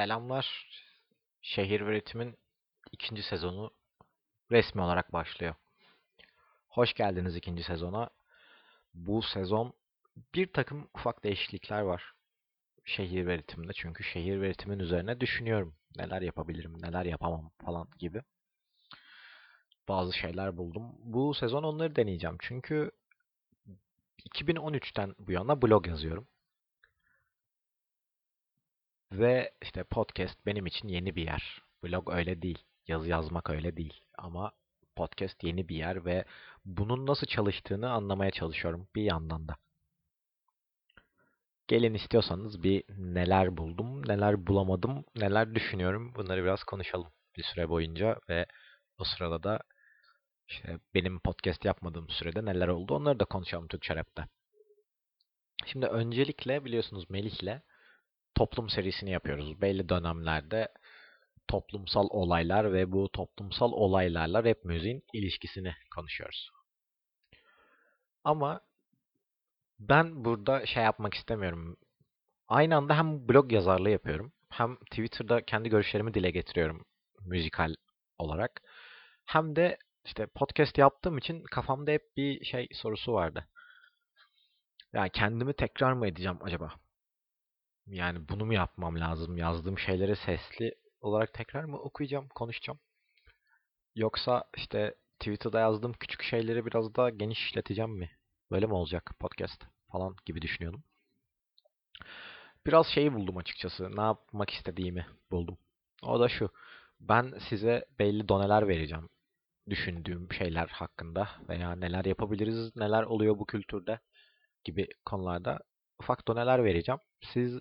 Selamlar. Şehir ve Ritim'in ikinci sezonu resmi olarak başlıyor. Hoş geldiniz ikinci sezona. Bu sezon bir takım ufak değişiklikler var. Şehir ve ritimde. Çünkü şehir ve ritimin üzerine düşünüyorum. Neler yapabilirim, neler yapamam falan gibi. Bazı şeyler buldum. Bu sezon onları deneyeceğim. Çünkü 2013'ten bu yana blog yazıyorum. Ve işte podcast benim için yeni bir yer. Blog öyle değil. Yazı yazmak öyle değil. Ama podcast yeni bir yer ve bunun nasıl çalıştığını anlamaya çalışıyorum bir yandan da. Gelin istiyorsanız bir neler buldum, neler bulamadım, neler düşünüyorum. Bunları biraz konuşalım bir süre boyunca ve o sırada da işte benim podcast yapmadığım sürede neler oldu onları da konuşalım Türkçe Rap'te. Şimdi öncelikle biliyorsunuz Melih'le toplum serisini yapıyoruz. Belli dönemlerde toplumsal olaylar ve bu toplumsal olaylarla rap müziğin ilişkisini konuşuyoruz. Ama ben burada şey yapmak istemiyorum. Aynı anda hem blog yazarlığı yapıyorum, hem Twitter'da kendi görüşlerimi dile getiriyorum müzikal olarak. Hem de işte podcast yaptığım için kafamda hep bir şey sorusu vardı. Yani kendimi tekrar mı edeceğim acaba? Yani bunu mu yapmam lazım? Yazdığım şeyleri sesli olarak tekrar mı okuyacağım, konuşacağım? Yoksa işte Twitter'da yazdığım küçük şeyleri biraz daha geniş işleteceğim mi? Böyle mi olacak podcast falan gibi düşünüyordum. Biraz şeyi buldum açıkçası. Ne yapmak istediğimi buldum. O da şu. Ben size belli doneler vereceğim. Düşündüğüm şeyler hakkında veya neler yapabiliriz, neler oluyor bu kültürde gibi konularda ufak doneler vereceğim. Siz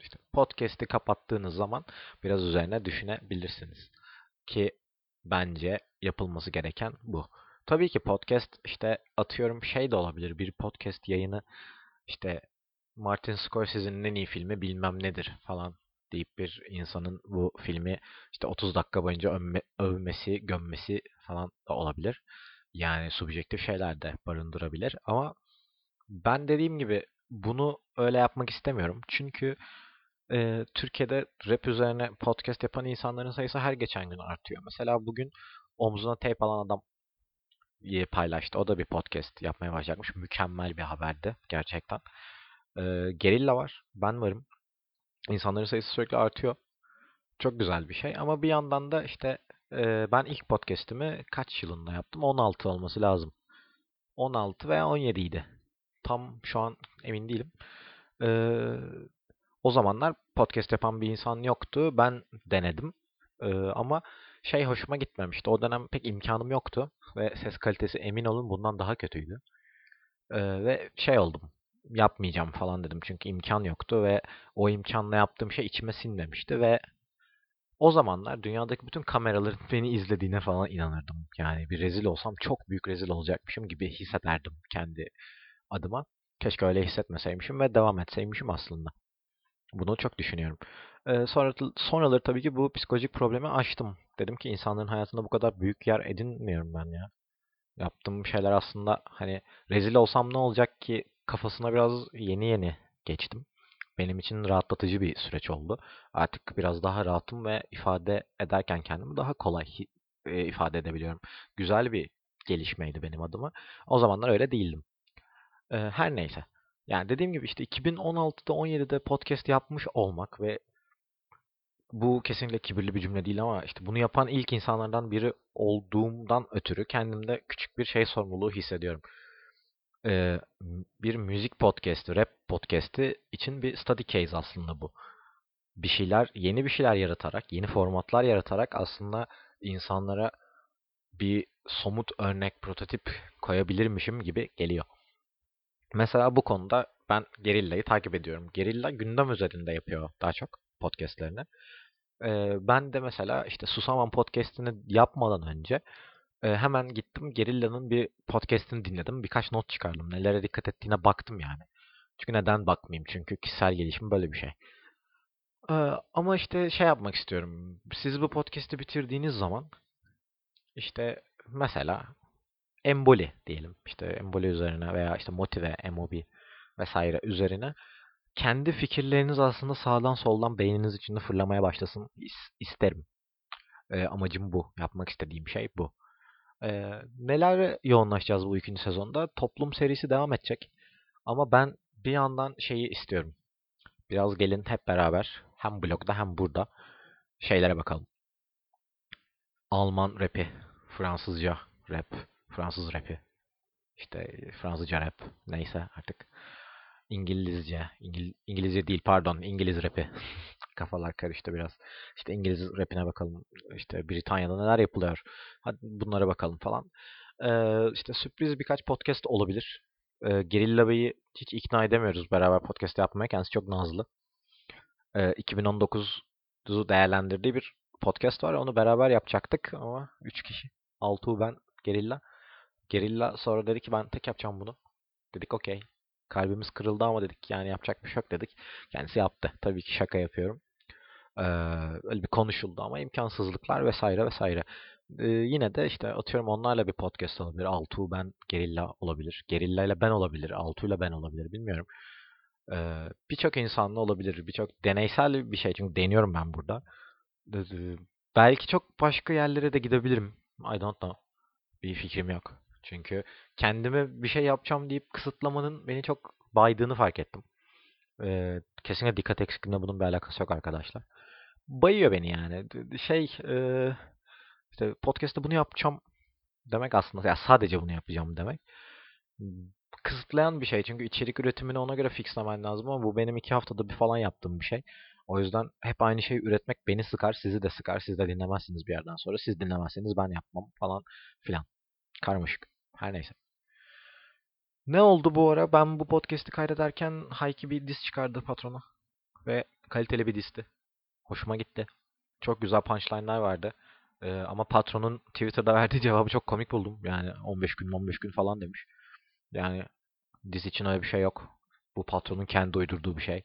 işte podcast'i kapattığınız zaman biraz üzerine düşünebilirsiniz. Ki bence yapılması gereken bu. Tabii ki podcast işte atıyorum şey de olabilir. Bir podcast yayını işte Martin Scorsese'nin en iyi filmi bilmem nedir falan deyip bir insanın bu filmi işte 30 dakika boyunca övme, övmesi, gömmesi falan da olabilir. Yani subjektif şeyler de barındırabilir ama ben dediğim gibi bunu öyle yapmak istemiyorum. Çünkü e, Türkiye'de rap üzerine podcast yapan insanların sayısı her geçen gün artıyor. Mesela bugün omzuna tape alan adam paylaştı. O da bir podcast yapmaya başlayacakmış. Mükemmel bir haberdi gerçekten. E, Gerilla var. Ben varım. İnsanların sayısı sürekli artıyor. Çok güzel bir şey. Ama bir yandan da işte e, ben ilk podcast'imi kaç yılında yaptım? 16 olması lazım. 16 veya 17 idi. Tam şu an emin değilim. Ee, o zamanlar podcast yapan bir insan yoktu. Ben denedim. Ee, ama şey hoşuma gitmemişti. O dönem pek imkanım yoktu. Ve ses kalitesi emin olun bundan daha kötüydü. Ee, ve şey oldum. Yapmayacağım falan dedim. Çünkü imkan yoktu ve o imkanla yaptığım şey içime sinmemişti ve o zamanlar dünyadaki bütün kameraların beni izlediğine falan inanırdım. Yani bir rezil olsam çok büyük rezil olacakmışım gibi hissederdim kendi adıma. Keşke öyle hissetmeseymişim ve devam etseymişim aslında. Bunu çok düşünüyorum. Ee, sonra, sonraları tabii ki bu psikolojik problemi aştım. Dedim ki insanların hayatında bu kadar büyük yer edinmiyorum ben ya. Yaptığım şeyler aslında hani rezil olsam ne olacak ki kafasına biraz yeni yeni geçtim. Benim için rahatlatıcı bir süreç oldu. Artık biraz daha rahatım ve ifade ederken kendimi daha kolay ifade edebiliyorum. Güzel bir gelişmeydi benim adıma. O zamanlar öyle değildim. Her neyse. Yani dediğim gibi işte 2016'da 17'de podcast yapmış olmak ve bu kesinlikle kibirli bir cümle değil ama işte bunu yapan ilk insanlardan biri olduğumdan ötürü kendimde küçük bir şey sorumluluğu hissediyorum. Ee, bir müzik podcast'i, rap podcast'i için bir study case aslında bu. Bir şeyler, yeni bir şeyler yaratarak, yeni formatlar yaratarak aslında insanlara bir somut örnek, prototip koyabilirmişim gibi geliyor. Mesela bu konuda ben Gerilla'yı takip ediyorum. Gerilla gündem üzerinde yapıyor daha çok podcastlerini. Ee, ben de mesela işte Susamam podcastini yapmadan önce e, hemen gittim Gerilla'nın bir podcastini dinledim. Birkaç not çıkardım. Nelere dikkat ettiğine baktım yani. Çünkü neden bakmayayım? Çünkü kişisel gelişim böyle bir şey. Ee, ama işte şey yapmak istiyorum. Siz bu podcast'i bitirdiğiniz zaman işte mesela emboli diyelim. İşte emboli üzerine veya işte motive, emobi vesaire üzerine kendi fikirleriniz aslında sağdan soldan beyniniz içinde fırlamaya başlasın isterim. E, amacım bu. Yapmak istediğim şey bu. E, neler yoğunlaşacağız bu ikinci sezonda? Toplum serisi devam edecek. Ama ben bir yandan şeyi istiyorum. Biraz gelin hep beraber hem blogda hem burada şeylere bakalım. Alman rapi, Fransızca rap, Fransız rapi, işte Fransızca rap neyse artık İngilizce, İngil İngilizce değil pardon İngiliz rapi. Kafalar karıştı biraz. İşte İngiliz rapine bakalım. İşte Britanya'da neler yapılıyor. Hadi bunlara bakalım falan. Ee, işte sürpriz birkaç podcast olabilir. Ee, Gerilla Bey'i hiç ikna edemiyoruz beraber podcast yapmaya. Kendisi çok nazlı. Ee, 2019'u değerlendirdiği bir podcast var. Onu beraber yapacaktık ama 3 kişi. Altuğ ben, Gerilla. Gerilla sonra dedi ki ben tek yapacağım bunu. Dedik okey. Kalbimiz kırıldı ama dedik yani yapacak bir şey yok dedik. Kendisi yaptı. Tabii ki şaka yapıyorum. Ee, öyle bir konuşuldu ama imkansızlıklar vesaire vesaire. Ee, yine de işte atıyorum onlarla bir podcast olabilir. Altuğ ben Gerilla olabilir. Gerilla ile ben olabilir. Altuğ ile ben olabilir. Bilmiyorum. Ee, birçok insanla olabilir. Birçok deneysel bir şey. Çünkü deniyorum ben burada. Ee, belki çok başka yerlere de gidebilirim. I don't know. Bir fikrim yok. Çünkü kendime bir şey yapacağım deyip kısıtlamanın beni çok baydığını fark ettim. Ee, kesinlikle dikkat eksikliğinde bunun bir alakası yok arkadaşlar. Bayıyor beni yani. Şey e, işte podcast'ta bunu yapacağım demek aslında ya sadece bunu yapacağım demek. Kısıtlayan bir şey çünkü içerik üretimini ona göre fixlemen lazım ama bu benim iki haftada bir falan yaptığım bir şey. O yüzden hep aynı şeyi üretmek beni sıkar, sizi de sıkar. Siz de dinlemezsiniz bir yerden sonra. Siz dinlemezseniz ben yapmam falan filan. Karmaşık. Her neyse. Ne oldu bu ara? Ben bu podcast'i kaydederken Hayki bir diz çıkardı patrona. Ve kaliteli bir disti. Hoşuma gitti. Çok güzel punchline'lar vardı. Ee, ama patronun Twitter'da verdiği cevabı çok komik buldum. Yani 15 gün 15 gün falan demiş. Yani diz için öyle bir şey yok. Bu patronun kendi uydurduğu bir şey.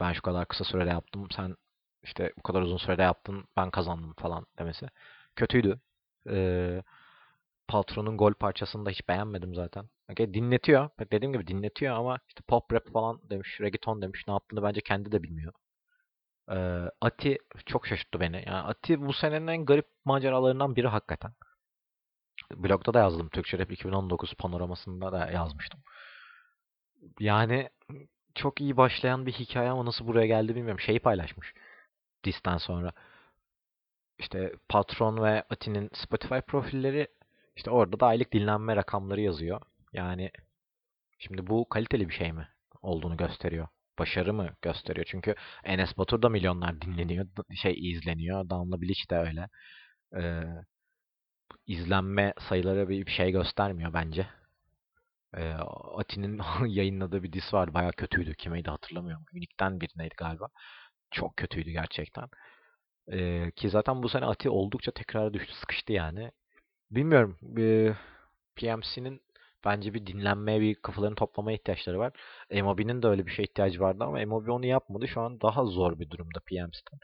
Ben şu kadar kısa sürede yaptım. Sen işte bu kadar uzun sürede yaptın. Ben kazandım falan demesi. Kötüydü. Ee, patronun gol parçasını da hiç beğenmedim zaten. Okay, dinletiyor. Dediğim gibi dinletiyor ama işte pop rap falan demiş, reggaeton demiş. Ne yaptığını bence kendi de bilmiyor. Ee, Ati çok şaşırttı beni. Yani Ati bu senenin en garip maceralarından biri hakikaten. Blogda da yazdım. Türkçe Rap 2019 panoramasında da yazmıştım. Yani çok iyi başlayan bir hikaye ama nasıl buraya geldi bilmiyorum. Şeyi paylaşmış. Dis'ten sonra. İşte Patron ve Ati'nin Spotify profilleri işte orada da aylık dinlenme rakamları yazıyor. Yani şimdi bu kaliteli bir şey mi olduğunu gösteriyor. Başarı mı gösteriyor? Çünkü Enes Batur da milyonlar dinleniyor, şey izleniyor. Damla Bilic de öyle. Ee, izlenme sayıları bir şey göstermiyor bence. Ee, Ati'nin yayınladığı bir diss vardı. Bayağı kötüydü. Kimeydi hatırlamıyorum. Unique'den birineydi galiba. Çok kötüydü gerçekten. Ee, ki zaten bu sene Ati oldukça tekrar düştü. Sıkıştı yani. Bilmiyorum. E, PMC'nin bence bir dinlenmeye, bir kafalarını toplamaya ihtiyaçları var. Emobi'nin de öyle bir şey ihtiyacı vardı ama Emobi onu yapmadı. Şu an daha zor bir durumda PMC'den.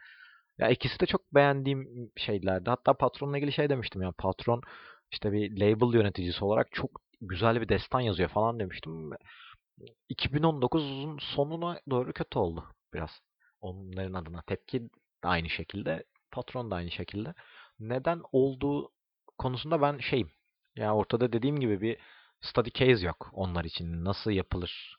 Ya ikisi de çok beğendiğim şeylerdi. Hatta patronla ilgili şey demiştim ya. Patron işte bir label yöneticisi olarak çok güzel bir destan yazıyor falan demiştim. 2019'un sonuna doğru kötü oldu biraz. Onların adına. Tepki aynı şekilde. Patron da aynı şekilde. Neden olduğu konusunda ben şeyim. Yani ortada dediğim gibi bir study case yok onlar için. Nasıl yapılır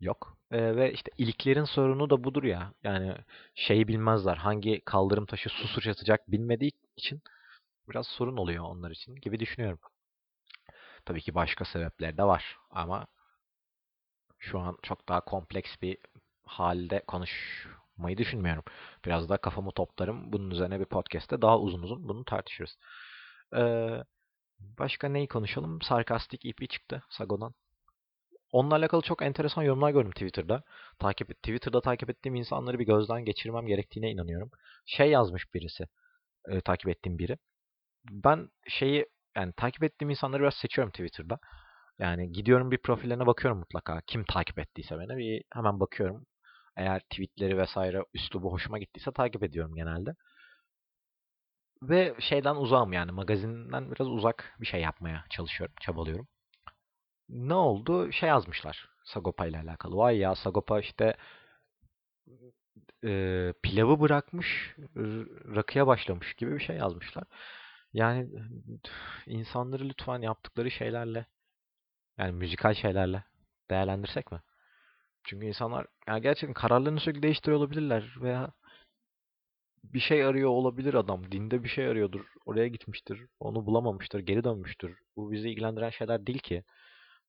yok. Ee, ve işte iliklerin sorunu da budur ya. Yani şeyi bilmezler. Hangi kaldırım taşı su sıçratacak bilmediği için biraz sorun oluyor onlar için gibi düşünüyorum. Tabii ki başka sebepler de var ama şu an çok daha kompleks bir halde konuşmayı düşünmüyorum. Biraz daha kafamı toplarım. Bunun üzerine bir podcast'te daha uzun uzun bunu tartışırız. Ee, başka neyi konuşalım? Sarkastik EP çıktı Sago'dan. Onunla alakalı çok enteresan yorumlar gördüm Twitter'da. Takip Twitter'da takip ettiğim insanları bir gözden geçirmem gerektiğine inanıyorum. Şey yazmış birisi. E, takip ettiğim biri. Ben şeyi yani takip ettiğim insanları biraz seçiyorum Twitter'da. Yani gidiyorum bir profillerine bakıyorum mutlaka. Kim takip ettiyse beni bir hemen bakıyorum. Eğer tweetleri vesaire üslubu hoşuma gittiyse takip ediyorum genelde. Ve şeyden uzağım yani magazinden biraz uzak bir şey yapmaya çalışıyorum, çabalıyorum. Ne oldu? Şey yazmışlar Sagopa ile alakalı. Vay ya Sagopa işte e, pilavı bırakmış, rakıya başlamış gibi bir şey yazmışlar. Yani insanları lütfen yaptıkları şeylerle, yani müzikal şeylerle değerlendirsek mi? Çünkü insanlar yani gerçekten kararlarını sürekli değiştiriyor olabilirler veya bir şey arıyor olabilir adam. Dinde bir şey arıyordur. Oraya gitmiştir. Onu bulamamıştır. Geri dönmüştür. Bu bizi ilgilendiren şeyler değil ki.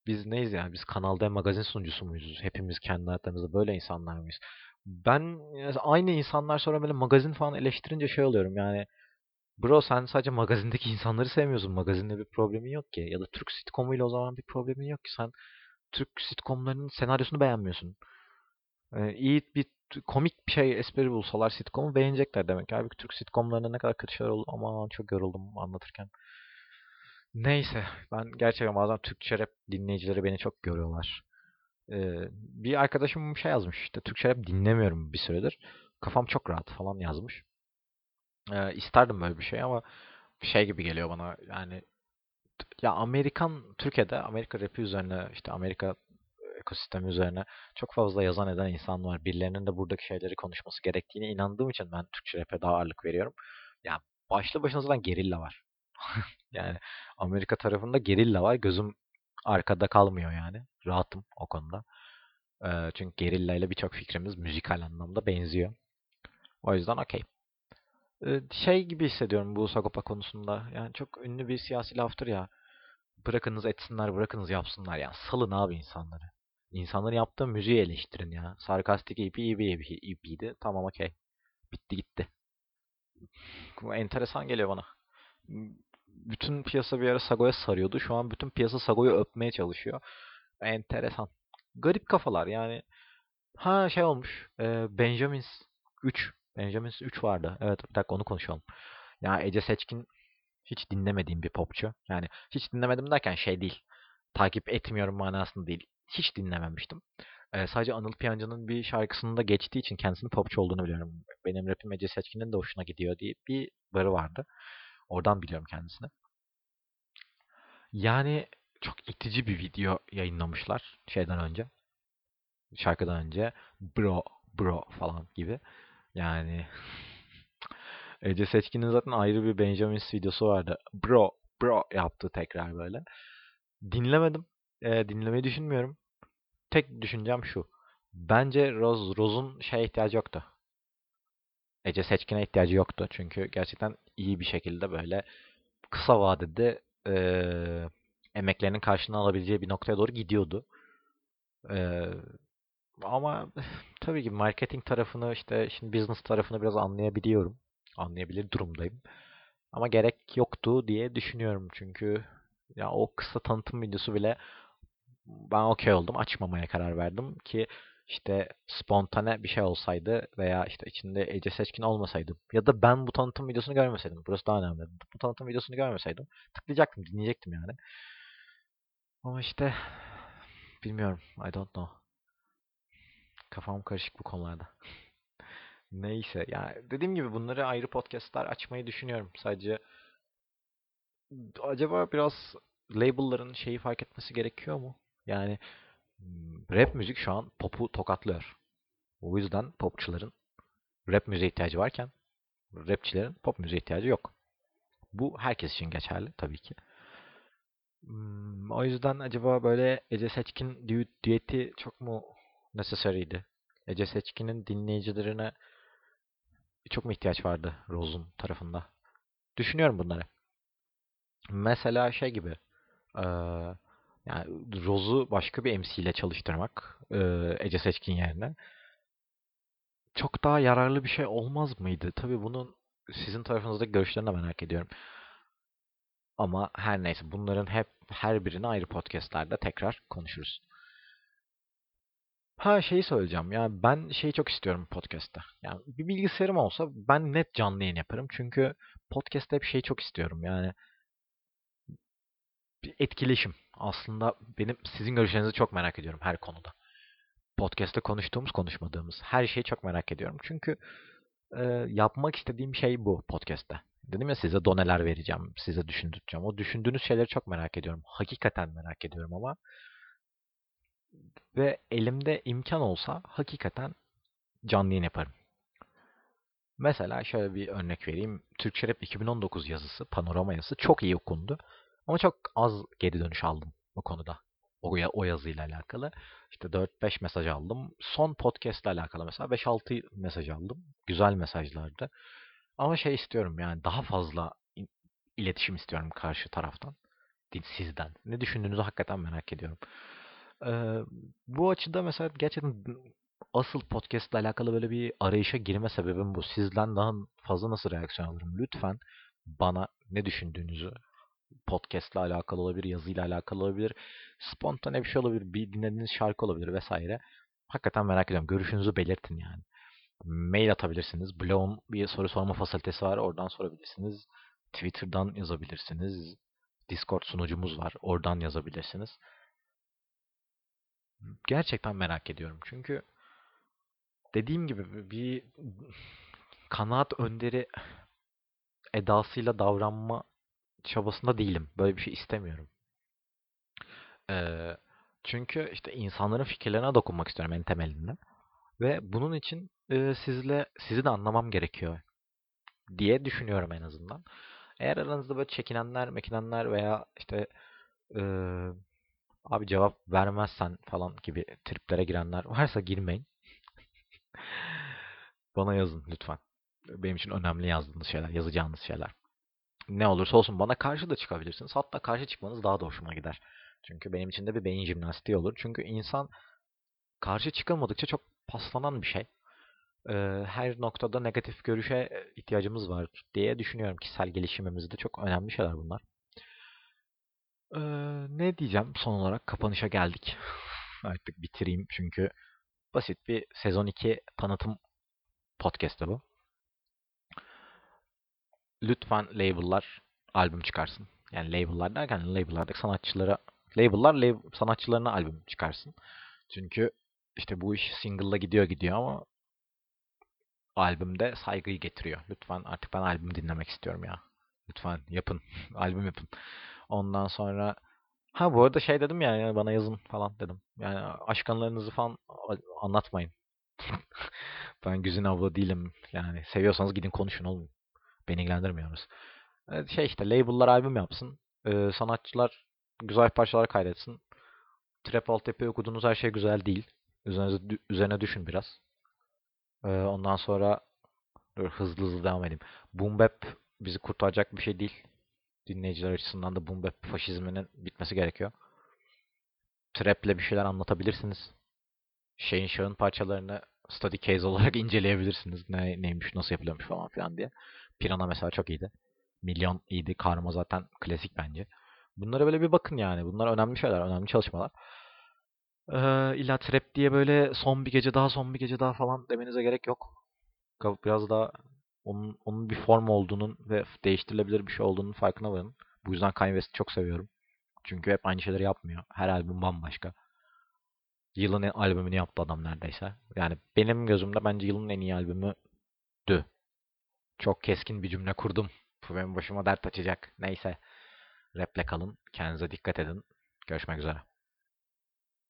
Biz neyiz yani? Biz Kanal D magazin sunucusu muyuz? Hepimiz kendi hayatlarımızda böyle insanlar mıyız? Ben aynı insanlar sonra böyle magazin falan eleştirince şey oluyorum yani. Bro sen sadece magazindeki insanları sevmiyorsun. Magazinde bir problemin yok ki. Ya da Türk sitcomuyla o zaman bir problemin yok ki. Sen Türk sitcomlarının senaryosunu beğenmiyorsun. Ee, iyi bir komik bir şey espri bulsalar sitcomu beğenecekler demek. Halbuki Türk sitcomlarında ne kadar kötü şeyler oldu. Aman çok yoruldum anlatırken. Neyse ben gerçekten bazen Türkçe rap dinleyicileri beni çok görüyorlar. Ee, bir arkadaşım şey yazmış işte Türkçe rap dinlemiyorum bir süredir. Kafam çok rahat falan yazmış. Ee, isterdim böyle bir şey ama şey gibi geliyor bana yani ya Amerikan Türkiye'de Amerika rapi üzerine işte Amerika ekosistemi üzerine çok fazla yazan eden insan var. Birilerinin de buradaki şeyleri konuşması gerektiğine inandığım için ben Türkçe rap'e daha ağırlık veriyorum. Ya başlı başına zaten gerilla var. Yani Amerika tarafında gerilla var. Gözüm arkada kalmıyor yani. Rahatım o konuda. Çünkü gerilla ile birçok fikrimiz müzikal anlamda benziyor. O yüzden okey. Şey gibi hissediyorum bu Sagopa konusunda. Yani çok ünlü bir siyasi laftır ya. Bırakınız etsinler, bırakınız yapsınlar. Yani salın abi insanları. İnsanların yaptığı müziği eleştirin ya. Sarkastik EP iyi bir EP'ydi. Tamam okey. Bitti gitti. Bu enteresan geliyor bana. Bütün piyasa bir ara Sago'ya sarıyordu. Şu an bütün piyasa Sago'yu öpmeye çalışıyor. Enteresan. Garip kafalar yani. Ha şey olmuş. E, Benjamins 3. Benjamins 3 vardı. Evet bir dakika onu konuşalım. Ya Ece Seçkin hiç dinlemediğim bir popçu. Yani hiç dinlemedim derken şey değil. Takip etmiyorum manasında değil. Hiç dinlememiştim. Ee, sadece Anıl Piyancı'nın bir şarkısında geçtiği için kendisinin popçu olduğunu biliyorum. Benim rapim Ece Seçkin'in de hoşuna gidiyor diye bir barı vardı. Oradan biliyorum kendisini. Yani çok itici bir video yayınlamışlar şeyden önce. Şarkıdan önce bro bro falan gibi. Yani Ece Seçkin'in zaten ayrı bir Benjamin videosu vardı. Bro bro yaptı tekrar böyle. Dinlemedim. E, dinlemeyi düşünmüyorum. Tek düşüncem şu. Bence Rose, Rose'un şeye ihtiyacı yoktu. Ece Seçkin'e ihtiyacı yoktu. Çünkü gerçekten iyi bir şekilde böyle kısa vadede e, emeklerinin karşılığını alabileceği bir noktaya doğru gidiyordu. E, ama tabii ki marketing tarafını işte şimdi business tarafını biraz anlayabiliyorum. Anlayabilir durumdayım. Ama gerek yoktu diye düşünüyorum çünkü ya o kısa tanıtım videosu bile ben okey oldum. Açmamaya karar verdim ki işte spontane bir şey olsaydı veya işte içinde Ece Seçkin olmasaydı ya da ben bu tanıtım videosunu görmeseydim. Burası daha önemli. Bu tanıtım videosunu görmeseydim tıklayacaktım, dinleyecektim yani. Ama işte bilmiyorum. I don't know. Kafam karışık bu konularda. Neyse ya dediğim gibi bunları ayrı podcastlar açmayı düşünüyorum. Sadece acaba biraz label'ların şeyi fark etmesi gerekiyor mu? Yani rap müzik şu an popu tokatlıyor. O yüzden popçuların rap müziğe ihtiyacı varken rapçilerin pop müziğe ihtiyacı yok. Bu herkes için geçerli tabii ki. o yüzden acaba böyle Ece Seçkin düeti çok mu necessary'di? Ece Seçkin'in dinleyicilerine çok mu ihtiyaç vardı Rose'un tarafında? Düşünüyorum bunları. Mesela şey gibi yani Rose'u başka bir MC ile çalıştırmak Ece Seçkin yerine çok daha yararlı bir şey olmaz mıydı? Tabii bunun sizin tarafınızdaki görüşlerini de merak ediyorum. Ama her neyse bunların hep her birini ayrı podcastlerde tekrar konuşuruz. Ha şeyi söyleyeceğim. Ya ben şeyi çok istiyorum podcast'ta. Yani bir bilgisayarım olsa ben net canlı yayın yaparım. Çünkü podcast'ta hep şeyi çok istiyorum. Yani bir etkileşim. Aslında benim sizin görüşlerinizi çok merak ediyorum her konuda. Podcast'te konuştuğumuz, konuşmadığımız her şeyi çok merak ediyorum. Çünkü e, yapmak istediğim şey bu podcast'te. Dedim ya size doneler vereceğim, size düşündüreceğim. O düşündüğünüz şeyleri çok merak ediyorum. Hakikaten merak ediyorum ama ve elimde imkan olsa hakikaten canlı yayın yaparım. Mesela şöyle bir örnek vereyim. Türkçe Rap 2019 yazısı, panorama yazısı çok iyi okundu. Ama çok az geri dönüş aldım bu konuda. O, o yazıyla alakalı. İşte 4-5 mesaj aldım. Son podcast ile alakalı mesela 5-6 mesaj aldım. Güzel mesajlardı. Ama şey istiyorum yani daha fazla iletişim istiyorum karşı taraftan. Sizden. Ne düşündüğünüzü hakikaten merak ediyorum. Ee, bu açıda mesela gerçekten asıl podcast ile alakalı böyle bir arayışa girme sebebim bu. Sizden daha fazla nasıl reaksiyon alırım? Lütfen bana ne düşündüğünüzü podcast ile alakalı olabilir, yazıyla alakalı olabilir, spontane bir şey olabilir, bir dinlediğiniz şarkı olabilir vesaire. Hakikaten merak ediyorum. Görüşünüzü belirtin yani. Mail atabilirsiniz. Blog'un bir soru sorma fasilitesi var. Oradan sorabilirsiniz. Twitter'dan yazabilirsiniz. Discord sunucumuz var. Oradan yazabilirsiniz. Gerçekten merak ediyorum. Çünkü dediğim gibi bir kanaat önderi edasıyla davranma çabasında değilim. Böyle bir şey istemiyorum. Ee, çünkü işte insanların fikirlerine dokunmak istiyorum en temelinde. Ve bunun için e, sizle sizi de anlamam gerekiyor diye düşünüyorum en azından. Eğer aranızda böyle çekinenler, mekinenler veya işte e, abi cevap vermezsen falan gibi triplere girenler varsa girmeyin. Bana yazın lütfen. Benim için önemli yazdığınız şeyler, yazacağınız şeyler. Ne olursa olsun bana karşı da çıkabilirsiniz. Hatta karşı çıkmanız daha da hoşuma gider. Çünkü benim için de bir beyin jimnastiği olur. Çünkü insan karşı çıkılmadıkça çok paslanan bir şey. Her noktada negatif görüşe ihtiyacımız var diye düşünüyorum. Kişisel gelişimimizde çok önemli şeyler bunlar. Ne diyeceğim son olarak kapanışa geldik. Artık bitireyim çünkü basit bir sezon 2 tanıtım podcast'ı bu. Lütfen label'lar albüm çıkarsın. Yani label'lar derken label'lardaki sanatçılara label'lar lab, sanatçılarına albüm çıkarsın. Çünkü işte bu iş single'la gidiyor gidiyor ama albümde saygıyı getiriyor. Lütfen artık ben albüm dinlemek istiyorum ya. Lütfen yapın. albüm yapın. Ondan sonra ha bu arada şey dedim ya yani bana yazın falan dedim. Yani aşk anılarınızı falan anlatmayın. ben güzin avı değilim. Yani seviyorsanız gidin konuşun oğlum. Beni ilgilendirmiyoruz. Şey işte label'lar albüm yapsın. Ee, sanatçılar güzel parçalar kaydetsin. Trap altyapı okuduğunuz her şey güzel değil. Üzerine, üzerine düşün biraz. Ee, ondan sonra dur, hızlı hızlı devam edeyim. Boom Bap bizi kurtaracak bir şey değil. Dinleyiciler açısından da Boom Bap faşizminin bitmesi gerekiyor. Trap'le bir şeyler anlatabilirsiniz. Şeyin şahın parçalarını study case olarak inceleyebilirsiniz. Ne, neymiş, nasıl yapılıyormuş falan filan diye. Pirana mesela çok iyiydi. Milyon iyiydi. Karma zaten klasik bence. Bunlara böyle bir bakın yani. Bunlar önemli şeyler, önemli çalışmalar. Ee, illa trap diye böyle son bir gece daha, son bir gece daha falan demenize gerek yok. Biraz daha onun, onun bir form olduğunun ve değiştirilebilir bir şey olduğunun farkına varın. Bu yüzden Kanye West'i çok seviyorum. Çünkü hep aynı şeyleri yapmıyor. Her albüm bambaşka. Yılın albümünü yaptı adam neredeyse. Yani benim gözümde bence yılın en iyi albümü dü. Çok keskin bir cümle kurdum. Bu benim başıma dert açacak. Neyse. Rap'le kalın. Kendinize dikkat edin. Görüşmek üzere.